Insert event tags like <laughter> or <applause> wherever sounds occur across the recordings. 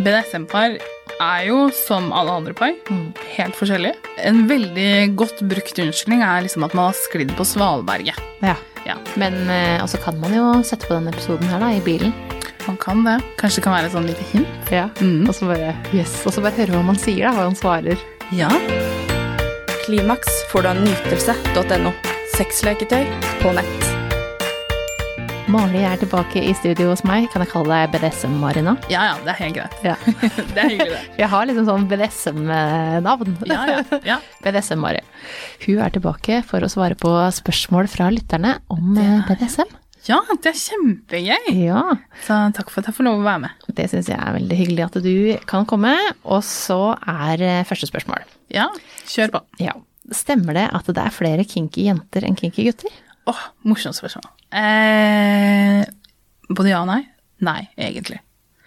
BDSM-par er jo som alle andre par, helt forskjellige. En veldig godt brukt unnskyldning er liksom at man har sklidd på svalberget. Ja. Ja, Men eh, også kan man jo sette på denne episoden her da, i bilen. man kan det. Kanskje det kan være et sånn lite hint. Ja. Mm. Og så bare, yes. og så bare høre hva man sier, da, hva han svarer. Ja. Klimaks får du av nytelse.no. Sexleketøy på nett. Mari er tilbake i studio hos meg. Kan jeg kalle deg BDSM-Marina? ja, ja, det er helt greit. Ja. <laughs> Det er hyggelig, det. Jeg har liksom sånn BDSM-navn. Ja, ja, ja. <laughs> BDSM-Mari. Hun er tilbake for å svare på spørsmål fra lytterne om eh, BDSM. Ja, det er kjempegøy! Ja, Så takk for at jeg får lov å være med. det syns jeg er veldig hyggelig at du kan komme. Og så er eh, første spørsmål. Ja, kjør på. Ja. Stemmer det at det er flere kinky jenter enn kinky gutter? Åh, morsomt spørsmål. Eh, både ja og nei. Nei, egentlig.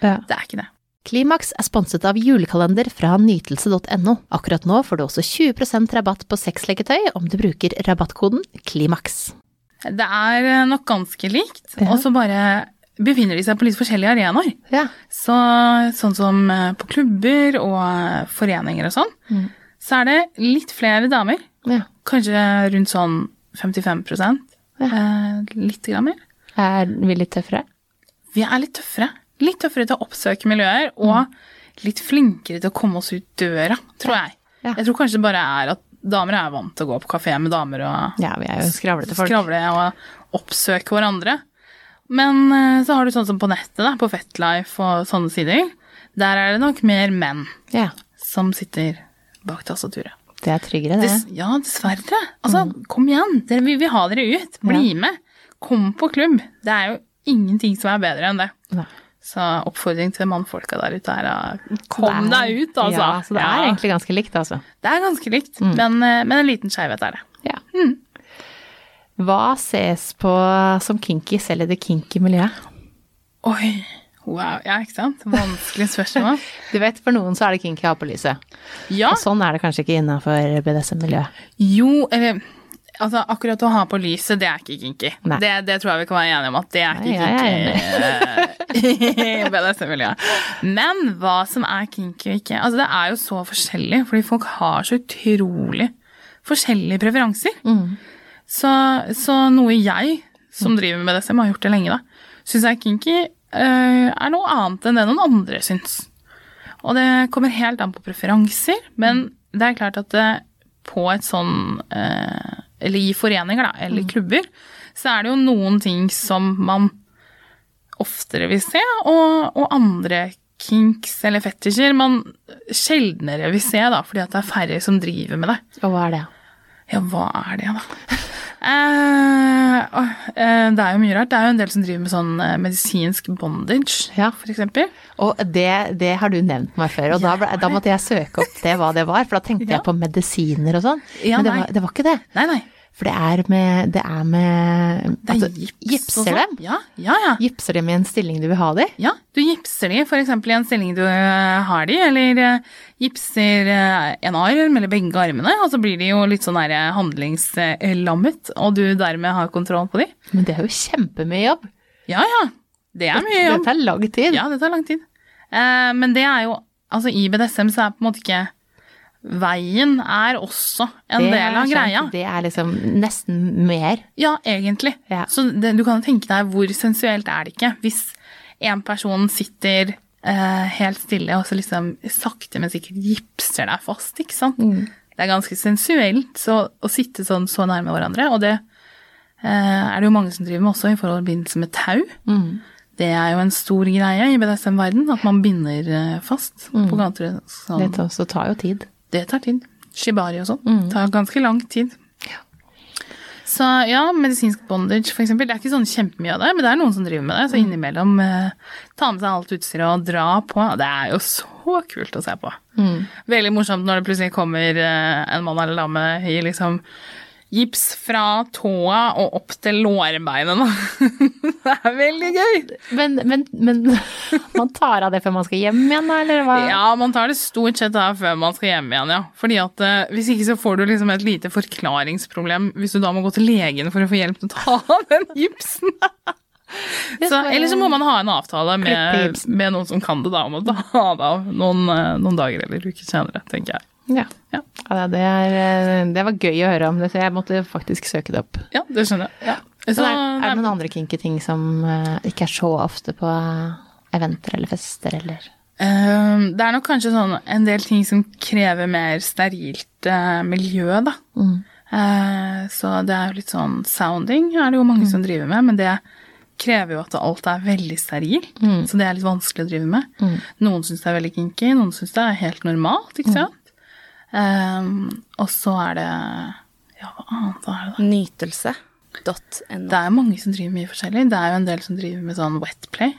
Ja. Det er ikke det. Klimaks er sponset av julekalender fra nytelse.no. Akkurat nå får du også 20% rabatt på sexleketøy om du bruker rabattkoden KLIMAKS. Det er eh, nok ganske likt, Ja. og så bare befinner de seg på litt forskjellige arenaer. Ja. Så, sånn som eh, på klubber og eh, foreninger og sånn, Mm. så er det litt flere damer. ja. Kanskje rundt sånn 55 Ja. eh, Litt grann mer. Er vi litt tøffere? Vi er litt tøffere. Litt tøffere til å oppsøke miljøer, og litt flinkere til å komme oss ut døra, tror jeg. Ja. Jeg tror kanskje det bare er at damer er vant til å gå på kafé med damer og Ja, vi er jo skravlete folk. skravle og oppsøke hverandre. Men eh, så har du sånn som på nettet, da, på Fetlife og sånne sider. Der er det nok mer menn Ja, som sitter bak tastaturet. Det er tryggere, det. Des, ja, dessverre. Altså, kom igjen. Dere, vi vil ha dere ut. Bli med. Kom på klubb. Det er jo ingenting som er bedre enn det. Nei. Så oppfordring til mannfolka der ute er kom deg ut, altså. Ja, så det er egentlig ganske likt, altså. Det er ganske likt, men, uh, men en liten skeivhet er det. Ja. Hva ses på som kinky selv i det kinky miljøet? Oi. Wow. Ja, ikke sant? Vanskelig spørsmål. <laughs> Du vet, for noen så er det kinky å ha på lyset. Ja. Og sånn er det kanskje ikke innafor BDSM-miljøet. Jo, eller Altså, akkurat å ha på lyset, det er ikke kinky. Det, det tror jeg vi kan være enige om at det er Nei, ikke kinky <laughs> i BDSM-miljøet. Men hva som er kinky og ikke Altså, det er jo så forskjellig, fordi folk har så utrolig forskjellige preferanser. Så, så noe jeg, som driver med BDSM, har gjort det lenge, da, syns er kinky, eh, er noe annet enn det noen andre syns. Og det kommer helt an på preferanser, men det er klart at det, på et sånn eh, Eller i foreninger, da, eller klubber, så er det jo noen ting som man oftere vil se, og, og andre kinks eller fetisjer man sjeldnere vil se, da, fordi at det er færre som driver med det. Og hva er det? Ja, hva er det, da? Åh, eh, det er jo mye rart. Det er jo en del som driver med sånn eh, medisinsk bondage, Ja. eksempel. Og det, det har du nevnt meg før, og da, ble, da måtte jeg søke opp det hva det var, for da tenkte Ja. jeg på medisiner og sånn. Ja, Men det var, det var ikke det. Nei, nei. For det er med, det er med Det er altså, gips Gipser sånn. dem? Ja, ja, ja. Gipser dem i en stilling du vil ha dem? Ja, du gipser dem f.eks. i en stilling du eh, har dem, eller eh, gipser eh, en arm eller begge armene, og så blir de jo litt sånn handlingslammet, og du dermed har kontroll på dem. Men det er jo kjempemye jobb. Ja, ja. Det er mye jobb. Det tar lang tid. Ja, det tar lang tid. Men det er jo Altså, i BDSM så er på en måte ikke Veien er også en Det del er av greia. Det er liksom nesten mer. Ja, egentlig. Ja. Så det, du kan tenke deg hvor sensuelt er det ikke hvis en person sitter eh, helt stille og så liksom sakte, men sikkert gipser deg fast, ikke sant? Mm. Det er ganske sensuelt så, å sitte sånn så nærme hverandre, og det eh, er det jo mange som driver med også i forbindelse med tau. Mm. Det er jo en stor greie i BDSM-verden, at man binder eh, fast Mm. på gater. Sånn. Det også tar jo tid. Det tar tid. Shibari og sånn. Mm. tar ganske lang tid. Så ja, medisinsk bondage eksempel, det er ikke sånn kjempemye av det, men det er noen som driver med det. Så Mm. innimellom eh, ta med seg alt utstyret og dra på. Det er jo så kult å se på. Mm. Veldig morsomt når det plutselig kommer eh, en mann eller dame i liksom gips fra tåa og opp til lårbeinet. <laughs> det er veldig gøy. Men, men, men man tar av det før man skal hjem igjen, da, eller hva? Ja, man tar det stort sett av før man skal hjem igjen, ja. Fordi at eh, hvis ikke så får du liksom et lite forklaringsproblem hvis du da må gå til legen for å få hjelp til å ta <laughs> av den gipsen. Så, eller så må man ha en avtale med, med noen som kan det, da, om å ta det av noen, eh, noen dager eller uker senere, tenker jeg. Ja. Ja. Ja, det, er, eh, det var gøy å høre om, det, så jeg måtte faktisk søke det opp. Ja, det skjønner jeg. Ja. Så Så, er, er det noen andre kinky ting som eh, ikke er så ofte på eventer eller fester eller eh, det er nok kanskje sånn en del ting som krever mer sterilt uh, miljø, da. Eh, så det er jo litt sånn sounding er det jo mange som driver med, men det krever jo at alt er veldig steril, så det er litt vanskelig å drive med. Noen syns det er veldig kinky, noen syns det er helt normalt, ikke sant. Eh, og så er det Ja, hva annet er det, da? Det er mange som driver mye forskjellig. Det er jo en del som driver med sånn wetplay.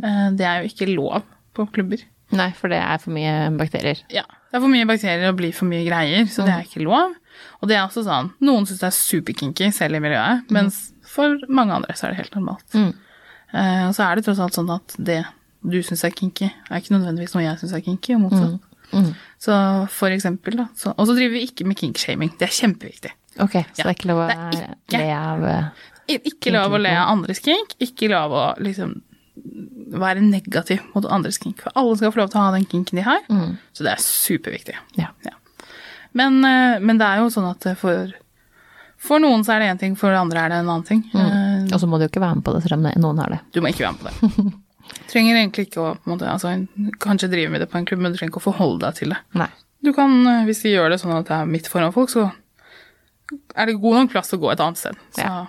Uh, Det er jo ikke lov på klubber. Nei, for det er for mye bakterier. Ja, det er for mye bakterier og blir for mye greier, så det er ikke lov. Og det er også sånn, noen syns det er superkinky selv i miljøet, mens for mange andre så er det helt normalt. Eh, og så er det tross alt sånn at det du syns er kinky, er ikke nødvendigvis noe jeg syns er kinky, og motsatt. Så for eksempel, da. Så, og så driver vi ikke med kinkshaming. Det er kjempeviktig. Ok, så Ja, det er ikke lov å ikke- le av eh, Ikke lov å le av andres kink, ikke lov å liksom være negativ mot andres kink. For alle skal få lov til å ha den kinken de har, så det er superviktig. Ja. Ja. Men, eh, men det er jo sånn at for, for noen så er det én ting, for andre er det en annen ting. Eh, Og så må du jo ikke være med på det selv om noen har det. Du må ikke være med på det. <laughs> Trenger egentlig ikke å på en måte, altså, kanskje drive med det på en klubb, men du trenger ikke å forholde deg til det. Nei. Du kan, eh, hvis de gjør det sånn at det er midt foran folk, så er det god nok plass til å gå et annet sted. Så, Ja.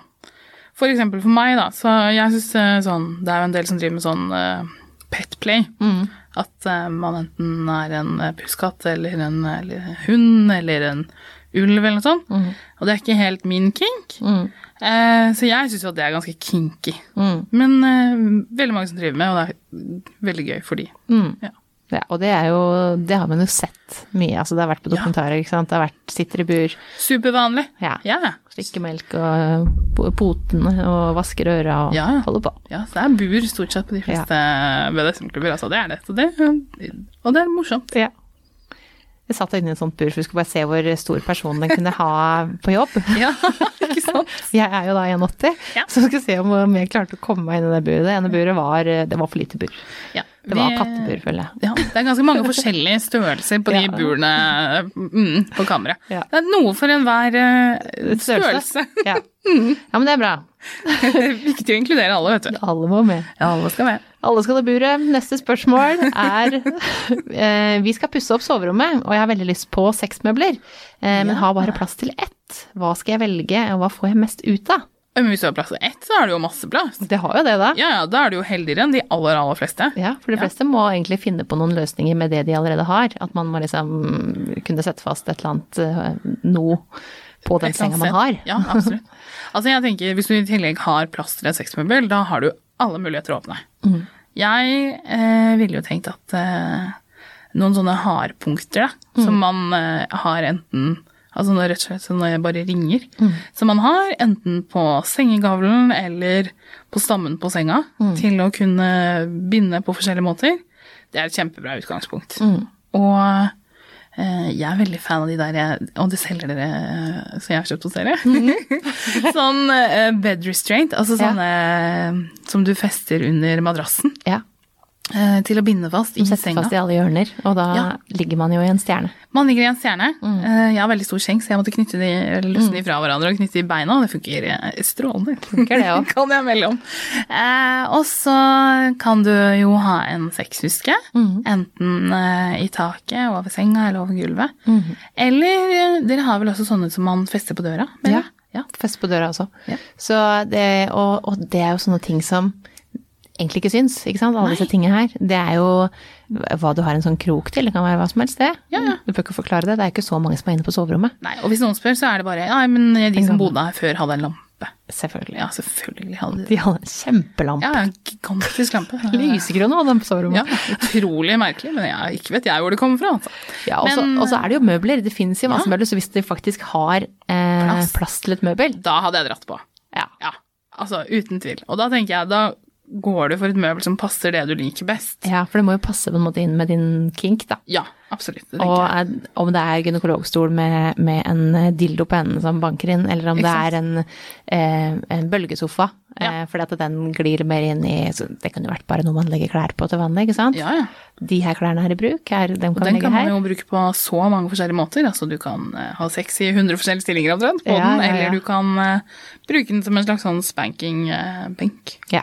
For eksempel for meg, da, så jeg syns sånn Det er jo en del som driver med sånn uh, petplay. At uh, man enten er en uh, eller en eller en hund eller en ulv eller noe sånt. Og det er ikke helt min kink. Eh, så jeg syns jo at det er ganske kinky. Men eh, veldig mange som driver med, og det er veldig gøy for de. Ja. Ja, og det er jo Det har man jo sett mye. Altså, det har vært på dokumentarer, ikke sant. Det har vært sitter i bur, Supervanlig. Ja. ja. ja. slikker melk og po- potene og vasker øra og Ja, ja. holder på. Ja, så det er bur stort sett på de fleste BDSM-klubber. Altså, det er det. Så det. Og det er morsomt. Ja. Jeg satt inne i et sånt bur for vi skulle bare se hvor stor person den kunne ha på jobb. <laughs> Ja, <laughs> ikke sant? Jeg er jo da 1,80, Ja. så vi skulle se om om jeg klarte å komme meg inn i det buret. Det ene buret var Det var for lite bur. Ja, Det var kattebur, føler jeg. Ja, det er ganske mange <laughs> forskjellige størrelser på de Ja. burene mm, på kammeret. Ja. Det er noe for enhver uh, størrelse. Ja. <laughs> ja, men det er bra. <laughs> Viktig å inkludere alle, vet du. Alle må med. Ja, alle skal med. Alle skal ha buret. Neste spørsmål er uh, Vi skal pusse opp soverommet, og jeg har veldig lyst på seksmøbler, uh, men har bare plass til ett. Hva skal jeg velge, og hva får jeg mest ut av? Men hvis du har plass til ett, så er det jo masse plass. Det har jo det, da. Ja, ja, da er du jo heldigere enn de aller, aller fleste. Ja, for de fleste må egentlig finne på noen løsninger med det de allerede har. At man må liksom kunne sette fast et eller annet nå noe på den senga man har. Ja, absolutt. <laughs> Altså, jeg tenker, hvis du i tillegg har plass til et sexmøbel, da har du alle muligheter å åpne. Mm. Jeg eh, ville jo tenkt at eh, noen sånne hardpunkter, da, Mm. som man eh, har enten Altså når, rett og slett når jeg bare ringer. Mm. Som man har enten på sengegavlen eller på stammen på senga Mm. til å kunne binde på forskjellige måter. Det er et kjempebra utgangspunkt. Mm. Og eh, jeg er veldig fan av de der jeg- Og det selger dere så som jeg har kjøpt hos dere. <laughs> sånn eh, bed restraint, altså sånne Ja. eh, som du fester under madrassen. Ja, eh, til å binde fast i senga. setter fast i alle hjørner, og da Ja. ligger man jo i en stjerne. Man ligger i en stjerne. Mm. Eh, jeg har veldig stor skjenk, så jeg måtte knytte de, løsne de fra hverandre og knytte de i beina. og Det funker eh, strålende. Funker det også. <laughs> kan jeg melde om. Eh, og så kan du jo ha en sexhuske. Mm. Enten eh, i taket, over senga eller over gulvet. Mm. Eller eh, dere har vel også sånne som man fester på døra? Ja. mener jeg? ja. Fester på døra også. Ja. Så det, og, og det er jo sånne ting som egentlig ikke syns, ikke sant? Alle disse tingene her. Det er jo hva du har en sånn krok til, det kan være hva som helst det. Ja, ja. Du bør ikke forklare det, det er ikke så mange som er inne på soverommet. Nei, og hvis noen spør, så er det bare ja, men de som bodde her før, hadde en lampe. Selvfølgelig. Ja, selvfølgelig hadde de. De hadde en kjempelampe. Ja, en gigantisk lampe. <laughs> Lysegrønn hadde de på soverommet. Ja, utrolig merkelig, men jeg, ikke vet jeg hvor det kommer fra. Altså. Ja, og så- og så er det jo møbler. Det fins jo masse Ja. møbler, så hvis de faktisk har eh, Plass. plass. til et møbel Da hadde jeg dratt på. ja. Ja, altså uten tvil. Og da tenker jeg, da går du for et møbel som passer det du liker best. Ja, for det må jo passe på en måte inn med din kink, da. Ja, absolutt. Det Og jeg. om det er gynekologstol med, med en eh, dildo på enden som banker inn, eller om det er en, eh, en bølgesofa, Ja. eh, fordi at den glir mer inn i Det kunne vært bare noe man legger klær på til vanlig, ikke sant? Ja, ja. De her klærne er i bruk, her, dem Og kan vi den legge kan man her. jo bruke på så mange forskjellige måter. Altså du kan eh, ha sex i 100 forskjellige stillinger omtrent på Ja, den, eller du kan bruke den som en slags sånn spanking-benk. Ja.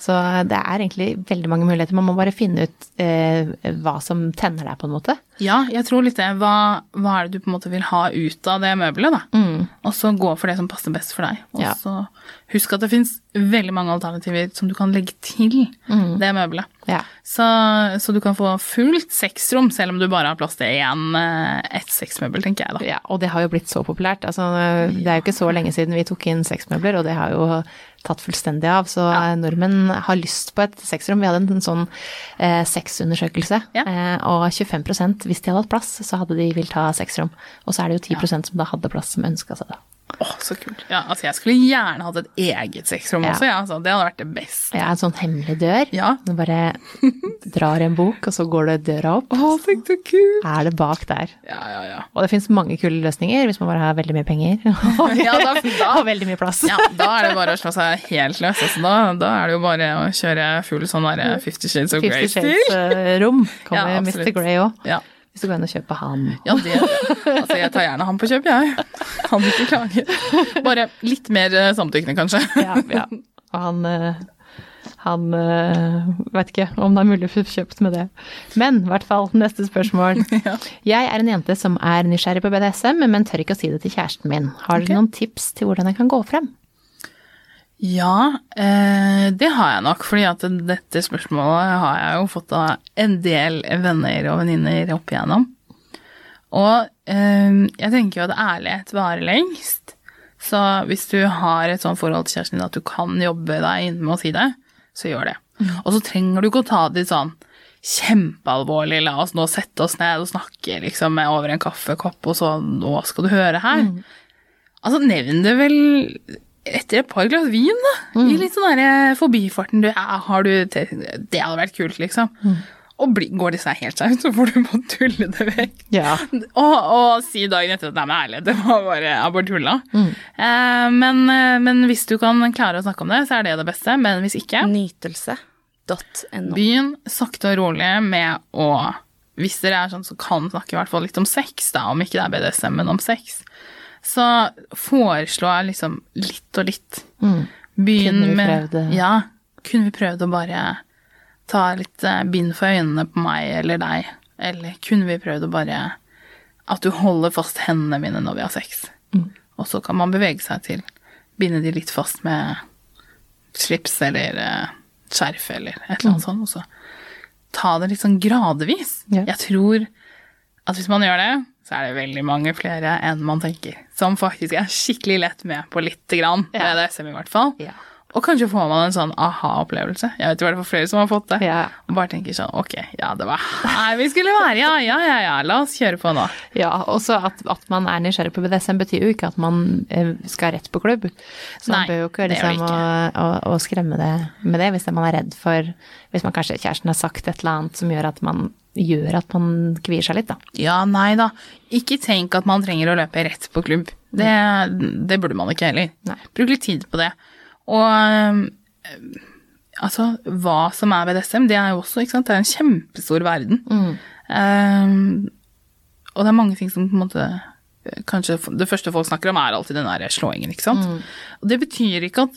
Så det er egentlig veldig mange muligheter. Man må bare finne ut eh, hva som tenner deg, på en måte. Ja, jeg tror litt det. Hva, hva er det du på en måte vil ha ut av det møbelet, da? Mm. Og så gå for det som passer best for deg. Og Ja. så husk at det fins veldig mange alternativer som du kan legge til Mm. det møbelet. Ja. Så, så du kan få fullt sexrom, selv om du bare har plass til én, eh, ett sexmøbel, tenker jeg da. Ja, og det har jo blitt så populært. Altså, det er jo ikke så lenge siden vi tok inn sexmøbler, og det har jo tatt fullstendig av. Så Ja. nordmenn har lyst på et sexrom. Vi hadde en sånn eh, sexundersøkelse, Ja. eh, og 25% hvis de hadde hatt plass, så hadde de villet ha sexrom. Og så er det jo 10 ja. som da hadde plass, som ønska seg det. Åh, så kult. Ja, altså jeg skulle gjerne hatt et eget sexrom Ja. også, ja. Altså, det hadde vært det beste. Ja, en sånn hemmelig dør. Ja. Du bare drar en bok, og så går det døra opp. Å, tenk så kult. Er det bak der? Ja, ja, ja. Og det fins mange kule løsninger hvis man bare har veldig mye penger. <laughs> Ja, da, da, og veldig mye plass. ja, da er det bare å slå seg helt løs. Altså, da, da er det jo bare å kjøre full sånn derre Fifty Shades of Grey-stil. Shades-rom. Kommer Ja, Mr. Grey òg. Ja. Hvis du går inn og kjøper han. Ja, det Altså, jeg tar gjerne han på kjøp, jeg. Vil ikke klage. Bare litt mer eh, samtykkende, kanskje. Ja, ja. Og han eh, han uh, vet ikke om det er mulig å få kjøpt med det. Men i hvert fall, neste spørsmål. <laughs> Ja. Jeg er en jente som er nysgjerrig på BDSM, men tør ikke å si det til kjæresten min. Har dere okay. noen tips til hvordan jeg kan gå frem? Ja, eh, det har jeg nok, fordi at dette spørsmålet har jeg jo fått av en del venner og venninner opp igjennom. Og eh, jeg tenker jo at ærlighet varer lengst. Så hvis du har et sånt forhold til kjæresten din at du kan jobbe deg inn med å si det, så gjør det. Og så trenger du ikke å ta det sånn kjempealvorlig, la oss nå sette oss ned og snakke liksom over en kaffekopp, og så nå skal du høre her. Altså, nevn det vel etter et par glass vin, da. I litt sånn derre forbifarten. Du, ja, har du Det hadde vært kult, liksom. Og bli, går det seg helt skeivt, så får du bare tulle det vekk. Ja. <laughs> Og, og si dagen etter at nei, men ærlig, det var bare, jeg bare tulla. Eh, men, eh, men hvis du kan klare å snakke om det, så er det det beste. Men hvis ikke, Nytelse.no. begynn sakte og rolig med å Hvis dere er sånn som kan snakke i hvert fall litt om sex, da, om ikke det er BDSM, men om sex, så foreslår jeg liksom litt og litt. Mm. Begynn Kunne vi med prøvd det? Ja. Kunne vi prøvd å bare ta litt eh, bind for øynene på meg eller deg? Eller kunne vi prøvd å bare At du holder fast hendene mine når vi har sex? Mm. Og så kan man bevege seg til Binde de litt fast med slips eller eh, skjerf eller et eller annet sånt. Og så ta det litt sånn gradvis. Ja. Jeg tror at hvis man gjør det, så er det veldig mange flere enn man tenker. Som faktisk er skikkelig lett med på lite grann. Ja. BDSM i hvert fall. Ja. Og kanskje får man en sånn aha-opplevelse. Jeg vet i hvert fall flere som har fått det. Ja. Og bare tenker sånn ok, ja det var her vi skulle være, ja, ja, ja, ja, la oss kjøre på nå. Ja, også at, at man er nysgjerrig på BDSM betyr jo ikke at man eh, skal rett på klubb. Så man Nei, bør jo ikke det liksom ikke. å, å, å skremme det med det hvis man er redd for Hvis man kanskje kjæresten har sagt et eller annet som gjør at man gjør at man kvier seg litt, da. Ja, nei da. Ikke tenk at man trenger å løpe rett på klubb. Det, det burde man ikke heller. Nei. Bruk litt tid på det. Og altså, hva som er BDSM, det er jo også, ikke sant, det er en kjempestor verden. Ehm, og det er mange ting som på en måte Kanskje det første folk snakker om, er alltid den der slåingen, ikke sant. Og det betyr ikke at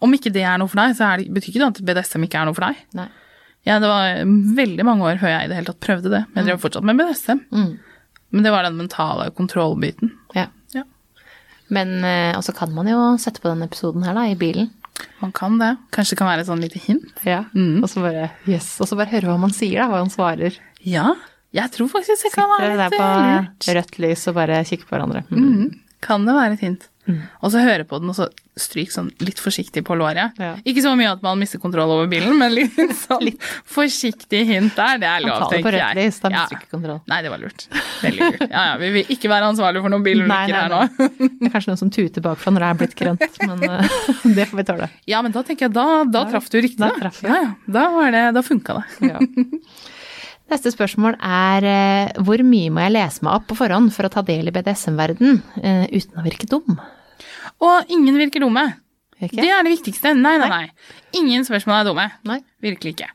Om ikke det er noe for deg, så det, betyr ikke det at BDSM ikke er noe for deg. Nei. Ja, det var veldig mange år før jeg i det hele tatt prøvde det, men jeg drev fortsatt med BDSM. Mm. Men det var den mentale kontrollbiten. Men Og også kan man jo sette på denne episoden her, da, i bilen. Man kan det. Kanskje det kan være et sånn lite hint. Ja. Mm. Og så bare yes, og så bare høre hva man sier, da, hva han svarer. Ja, jeg tror faktisk det kan være litt litt på der på rødt lys og bare kikker på hverandre. Mm. Mm. Kan det være et hint? Og så høre på den, og så stryk sånn litt forsiktig på låret. Ja. Ikke så mye at man mister kontroll over bilen, men litt <laughs> sånn forsiktig hint der, det er Han lov, tar det på tenker rødt jeg. lys, da mister du ikke kontroll. Nei, det var lurt. Veldig lurt. Ja, ja, vi vil ikke være ansvarlig for noen bilulykker her nå. Det er kanskje noen som tuter bakfra når det er blitt grønt, men eh, <laughs> det får vi tåle. Ja, men da tenker jeg, da, da traff du riktig. Da Da, jeg. ja, ja. da, var det, da funka det. Ja. <laughs> Neste spørsmål er eh, hvor mye må jeg lese meg opp på forhånd for å ta del i BDSM-verden eh, uten å virke dum? Og ingen virker dumme. Ikke? Det er det viktigste. Nei, nei, nei. Ingen spørsmål er dumme. Nei. Virkelig ikke.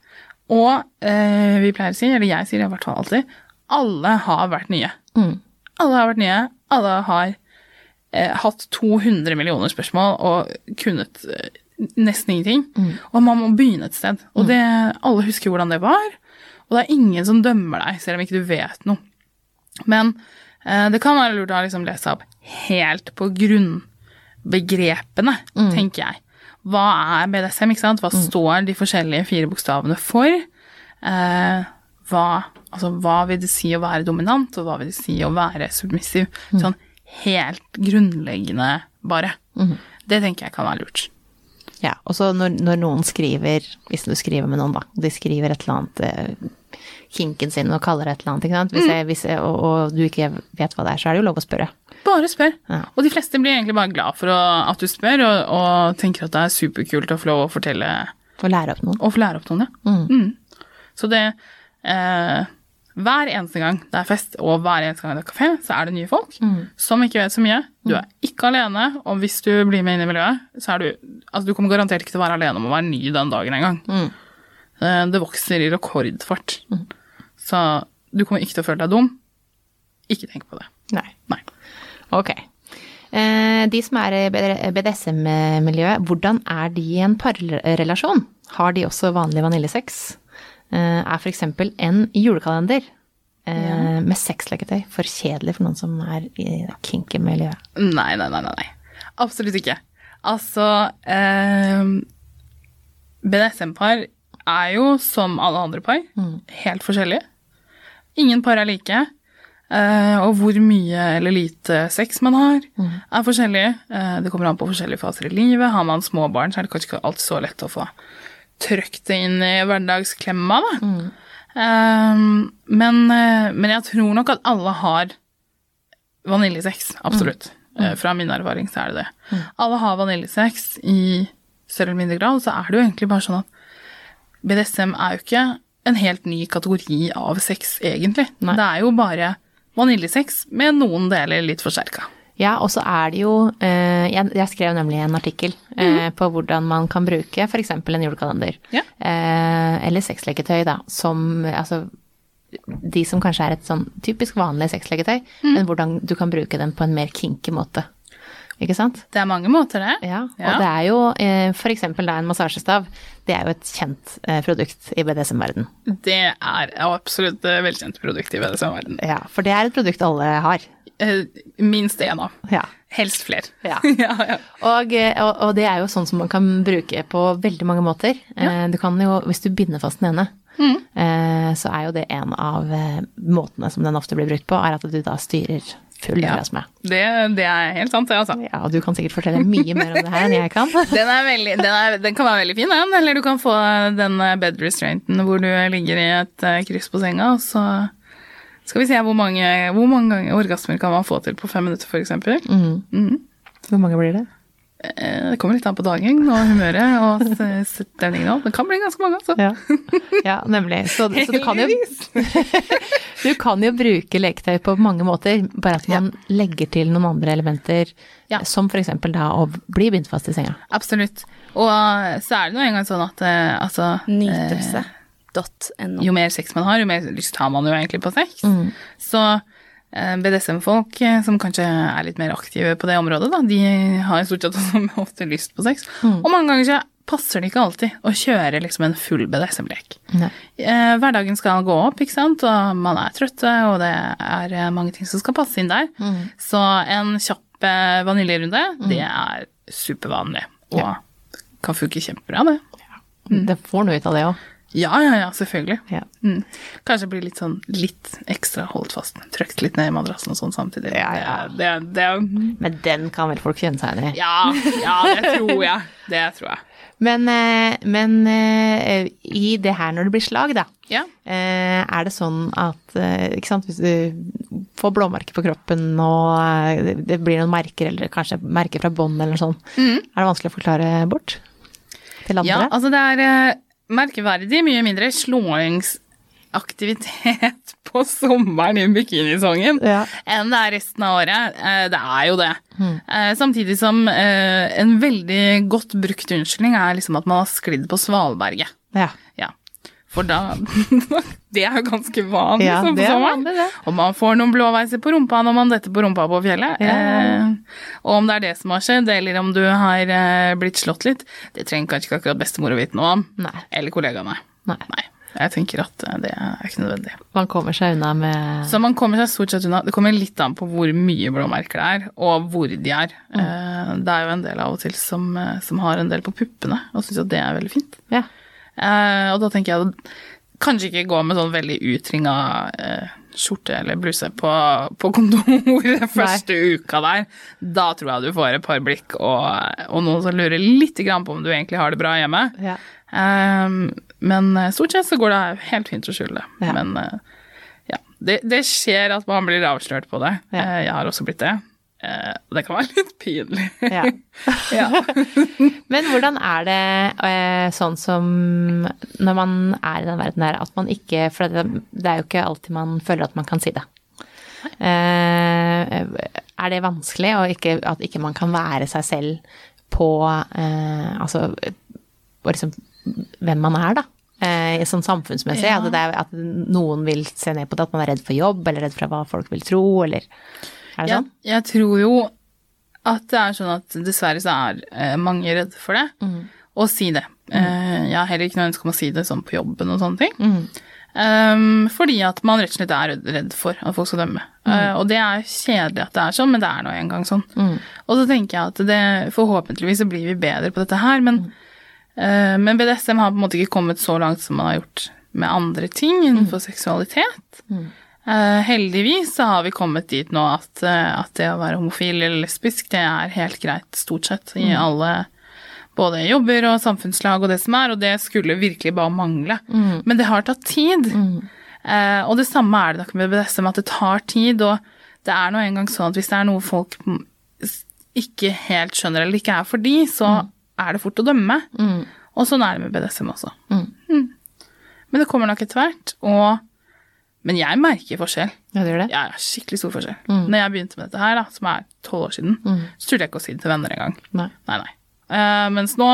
Og eh, vi pleier å si, eller jeg sier det i hvert fall alltid, alle har vært nye. Mm. Alle har vært nye. Alle har eh, hatt 200 millioner spørsmål og kunnet eh, nesten ingenting. Og man må begynne et sted. Og det, alle husker hvordan det var. Og det er ingen som dømmer deg, selv om ikke du vet noe. Men eh, det kan være lurt å liksom lese opp helt på grunnbegrepene, tenker jeg. Hva er BDSM, ikke sant? Hva står de forskjellige fire bokstavene for? Eh, hva, altså, hva vil det si å være dominant, og hva vil det si å være submissiv? Sånn helt grunnleggende, bare. Det tenker jeg kan være lurt. Ja, og så når, når noen skriver, hvis du skriver med noen, da, de skriver et eller annet eh, kinken sin og kaller det et eller annet, ikke sant? Hvis jeg, hvis jeg, og, og du ikke vet hva det er, så er det jo lov å spørre. Bare spør. Ja. Og de fleste blir egentlig bare glad for å, at du spør, og, og tenker at det er superkult å få lov å fortelle Å lære opp noen. Å få lære opp noen, ja. Mm. Så det eh, Hver eneste gang det er fest, og hver eneste gang det er kafé, så er det nye folk som ikke vet så mye. Du er ikke alene, og hvis du blir med inn i miljøet, så er du Altså, du kommer garantert ikke til å være alene om å være ny den dagen engang. Mm. det vokser i rekordfart. Så du kommer ikke til å føle deg dum. Ikke tenk på det. Nei. Nei. Ok. Eh, de som er i BDSM-miljøet, hvordan er de i en parrelasjon? Har de også vanlig vaniljesex? Eh, er f.eks. en julekalender ja. med sexleketøy for kjedelig for noen som er i kinky miljøet? Nei, nei, nei, nei. Absolutt ikke. Altså eh, BDSM-par er jo som alle andre par, helt forskjellige. Ingen par er like. eh, og hvor mye eller lite sex man har, er forskjellig. Eh, det kommer an på forskjellige faser i livet. Har man små barn, så er det kanskje ikke alltid så lett å få trøkt det inn i hverdagsklemma, da. Eh, men, eh, men jeg tror nok at alle har vaniljesex, absolutt. Mm. Fra min erfaring så er det det. Alle har vaniljesex i større eller mindre grad, så er det jo egentlig bare sånn at BDSM er jo ikke en helt ny kategori av sex, egentlig. Nei. Det er jo bare vaniljesex med noen deler litt forsterka. Ja, og så er det jo eh, jeg, skrev nemlig en artikkel mm. på hvordan man kan bruke f.eks. en julekalender. Ja. Eh, eller sexleketøy, da, som altså De som kanskje er et sånn typisk vanlig sexleketøy, men hvordan du kan bruke den på en mer kinky måte. Ikke sant? Det er mange måter, det. Ja, Ja. og det er jo eh, f.eks. en massasjestav. Det er jo et kjent eh, produkt i BDSM-verden. Det er absolutt et velkjent produkt i BDSM-verden. Ja, for det er et produkt alle har. Eh, Minst én av. Ja. Helst flere. Ja. <laughs> ja, ja. Og, eh, og, og det er jo sånn som man kan bruke på veldig mange måter. Eh, Du kan jo, hvis du binder fast den ene, mm. så er jo det en av eh, måtene som den ofte blir brukt på, er at du da styrer full Ja. orgasme. Det, det er helt sant, det, altså. Ja, du kan sikkert fortelle mye mer om det her enn jeg kan. <laughs> Den, er veldig, den, er, den kan være veldig fin, den. Eller du kan få den bed restrainten hvor du ligger i et eh, kryss på senga, og så skal vi se hvor mange, hvor mange ganger orgasmer kan man få til på fem minutter, f.eks. Mm. Hvor mange blir det? Eh, Det kommer litt an på dagen og humøret og stemningen. Det kan bli ganske mange, altså. Ja, <laughs> ja nemlig. Så, så du, kan jo, <laughs> du kan jo bruke leketøy på mange måter, bare at man legger til noen andre elementer, Ja. som f.eks. da å bli bindt fast i senga. Absolutt. Og så er det nå engang sånn at eh, altså Nytelse.no. Jo mer sex man har, jo mer lyst har man jo egentlig på sex. Så eh, BDSM-folk eh, som kanskje er litt mer aktive på det området, da, de har stort sett også <laughs> ofte lyst på sex. Og mange ganger så passer det ikke alltid å kjøre liksom en full BDSM-lek. Eh, hverdagen skal gå opp, ikke sant, og man er trøtte, og det er eh, mange ting som skal passe inn der. Så en kjapp eh, vaniljerunde, det er supervanlig, og kan funke kjempebra, det. Det får noe ut av det òg. Ja, ja, ja, selvfølgelig. Ja. Mm. Kanskje bli litt sånn litt ekstra holdt fast. Trøkt litt ned i madrassen og sånn samtidig. Ja, ja. Det, det, det, Men den kan vel folk kjenne seg igjen i. ja, ja, det tror jeg. Det tror jeg. Men, eh, men eh, i det her når det blir slag, da, Ja. eh, er det sånn at ikke sant, hvis du får blåmerker på kroppen og det- blir noen merker, eller kanskje merker fra bånd eller noe sånt, er det vanskelig å forklare bort til andre? Ja, altså det er merkeverdig mye mindre slåingsaktivitet <laughs> på sommeren i bikinisongen Ja. enn det er resten av året. Eh, Det er jo det. Mm. Samtidig som eh, en veldig godt brukt unnskyldning er liksom at man har sklidd på svalberget. Ja. Ja. For da <laughs> Det er jo ganske vanlig Ja, sånn på er sommeren. vanlig. Og man får noen blåveiser på rumpa når man detter på rumpa på fjellet. Ja. Eh, og om det er det som har skjedd, eller om du har eh, blitt slått litt, det trenger kanskje ikke akkurat bestemor å vite noe om. Nei. Eller kollegaene. Nei. Nei. Jeg tenker at eh, det er ikke nødvendig. Man kommer seg unna med Så man kommer seg stort sett unna. Det kommer litt an på hvor mye blåmerker det er, og hvor de er. Mm. det er jo en del av og til som, eh, som har en del på puppene, og syns at det er veldig fint. Ja. Eh, og da tenker jeg kanskje ikke gå med sånn veldig utringa eh, skjorte eller bluse på, på kontoret <laughs> første uka der. Da tror jeg du får et par blikk og, og noen som lurer litt på om du egentlig har det bra hjemme. Ja. Eh, men stort sett så går det helt fint å skjule det. Ja. Men eh, ja, det, det skjer at man blir avslørt på det. Ja. Eh, jeg har også blitt det. Eh, det kan være litt pinlig. Ja. <laughs> ja. <laughs> Men hvordan er det eh, sånn som når man er i den verden der, at man ikke For det, er jo ikke alltid man føler at man kan si det. Eh, er det vanskelig, ikke, at ikke man kan være seg selv på Altså på liksom hvem man er, da? Sånn samfunnsmessig. Ja. At, det er, at noen vil se ned på det, at man er redd for jobb, eller redd for hva folk vil tro, eller Er det Jeg, sånn? jeg tror jo at det er sånn at dessverre så er eh, mange redde for det. Mm. Og si det. Mm. jeg har heller ikke noe ønske om å si det sånn på jobben og sånne ting. Um, fordi at man rett og slett er redd for at folk skal dømme. Eh, og det er kjedelig at det er sånn, men det er nå engang sånn. Og så tenker jeg at det, forhåpentligvis så blir vi bedre på dette her, men, uh, men BDSM har på en måte ikke kommet så langt som man har gjort med andre ting innenfor seksualitet. Eh, heldigvis så har vi kommet dit nå at, eh, at det å være homofil eller lesbisk, det er helt greit stort sett i alle både jobber og samfunnslag og det som er, og det skulle virkelig bare mangle. Men det har tatt tid. Eh, og det samme er det nok med BDSM, at det tar tid, og det er nå engang sånn at hvis det er noe folk mm, ikke helt skjønner eller ikke er for de, så er det fort å dømme. Og sånn er det med BDSM også. Mm. Men det kommer nok etter hvert, og Men jeg merker forskjell. Ja, det gjør det? Ja, ja, skikkelig stor forskjell. Når jeg begynte med dette her, da, som er tolv år siden, så turte jeg ikke å si det til venner engang. Nei. Nei, nei. Uh, mens nå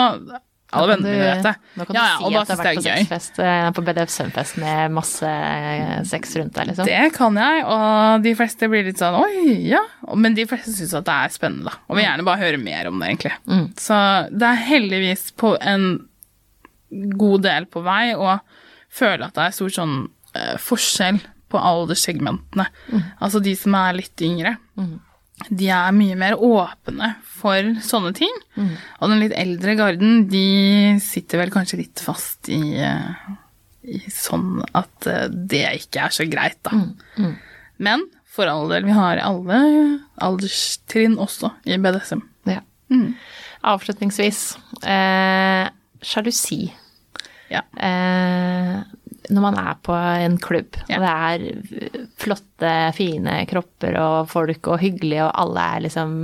Alle vennene mine vet det. Nå kan Ja, ja, du si at du har vært på jeg sexfest, eh, på BDSM-fest med masse eh, sex rundt deg, liksom. Det kan jeg, og de fleste blir litt sånn oi, ja. Men de fleste syns at det er spennende, da. Og vil gjerne bare høre mer om det, egentlig. Så det er heldigvis på en god del på vei å føle at det er stort sånn eh, forskjell på alderssegmentene. Altså de som er litt yngre. De er mye mer åpne for sånne ting. Og den litt eldre garden, de sitter vel kanskje litt fast i, eh, i sånn at eh, det ikke er så greit, da. Men for all del, vi har alle alderstrinn også i BDSM. Ja. Avslutningsvis, eh, sjalusi. Ja. Eh, når man er på en klubb, Ja. og det er flotte, fine kropper og folk og hyggelig, og alle er liksom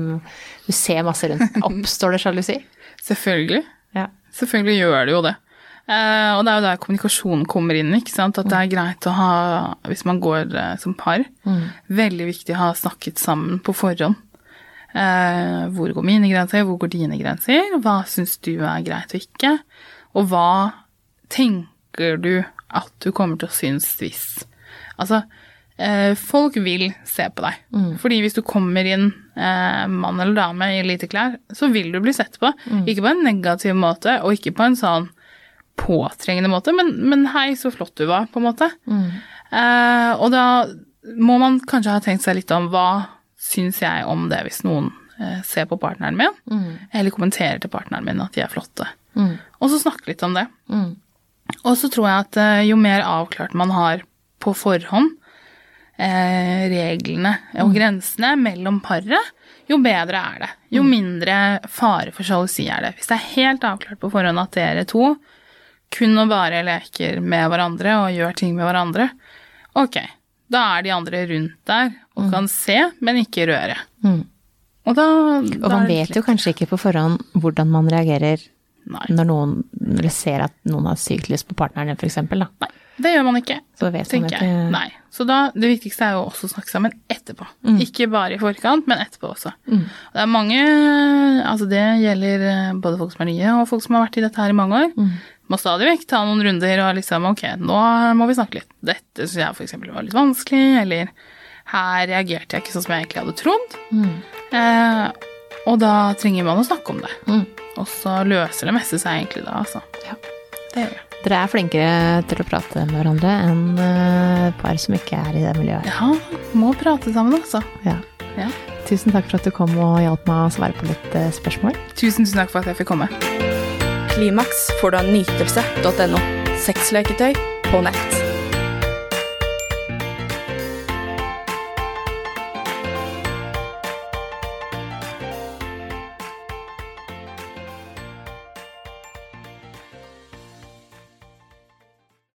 Du ser masse rundt. <laughs> Oppstår det sjalusi? Selvfølgelig. Ja. Selvfølgelig gjør det jo det. Eh, og det er jo der kommunikasjonen kommer inn. ikke sant? At det er greit å ha, hvis man går eh, som par, veldig viktig å ha snakket sammen på forhånd. Eh, hvor går mine grenser, hvor går dine grenser? Hva syns du er greit og ikke? Og hva tenker du at du kommer til å synes hvis Altså, eh, folk vil se på deg. Fordi hvis du kommer inn eh, mann eller dame i lite klær, så vil du bli sett på. Ikke på en negativ måte, og ikke på en sånn påtrengende måte, men, men hei, så flott du var, på en måte. Eh, og da må man kanskje ha tenkt seg litt om hva syns jeg om det hvis noen eh, ser på partneren min, eller kommenterer til partneren min at de er flotte. Og så snakke litt om det. Og så tror jeg at eh, jo mer avklart man har på forhånd eh, reglene og grensene mellom paret, jo bedre er det. Jo mindre fare for sjalusi er det. Hvis det er helt avklart på forhånd at dere to kun og bare leker med hverandre og gjør ting med hverandre, ok, da er de andre rundt der og kan se, men ikke røre. Mm. Og da, Og man vet jo kanskje ikke på forhånd hvordan man reagerer Nei. når noen eller ser at noen har sykt lyst på partneren, eksempel, da. Nei, det gjør man ikke. Så vet man tenker jeg. Nei. Så da, det viktigste er jo også å snakke sammen etterpå. Ikke bare i forkant, men etterpå også. Mm. Og det er mange Altså det gjelder eh, både folk som er nye, og folk som har vært i dette her i mange år. Mm. Må stadig vekk ta noen runder og liksom Ok, nå må vi snakke litt. Dette syns jeg f.eks. var litt vanskelig, eller her reagerte jeg ikke sånn som jeg egentlig hadde trodd. Mm. Eh, og da trenger man å snakke om det. Og så løser det meste seg egentlig da, altså. Ja. Det gjør det. Dere er flinkere til å prate med hverandre enn eh, par som ikke er i det miljøet. Ja, må prate sammen, altså. Ja. Ja. Tusen takk for at du kom og hjalp meg å svare på litt eh, spørsmål. Tusen, tusen takk for at jeg fikk komme. Klimaks får du av nytelse.no. Sexleketøy på nett.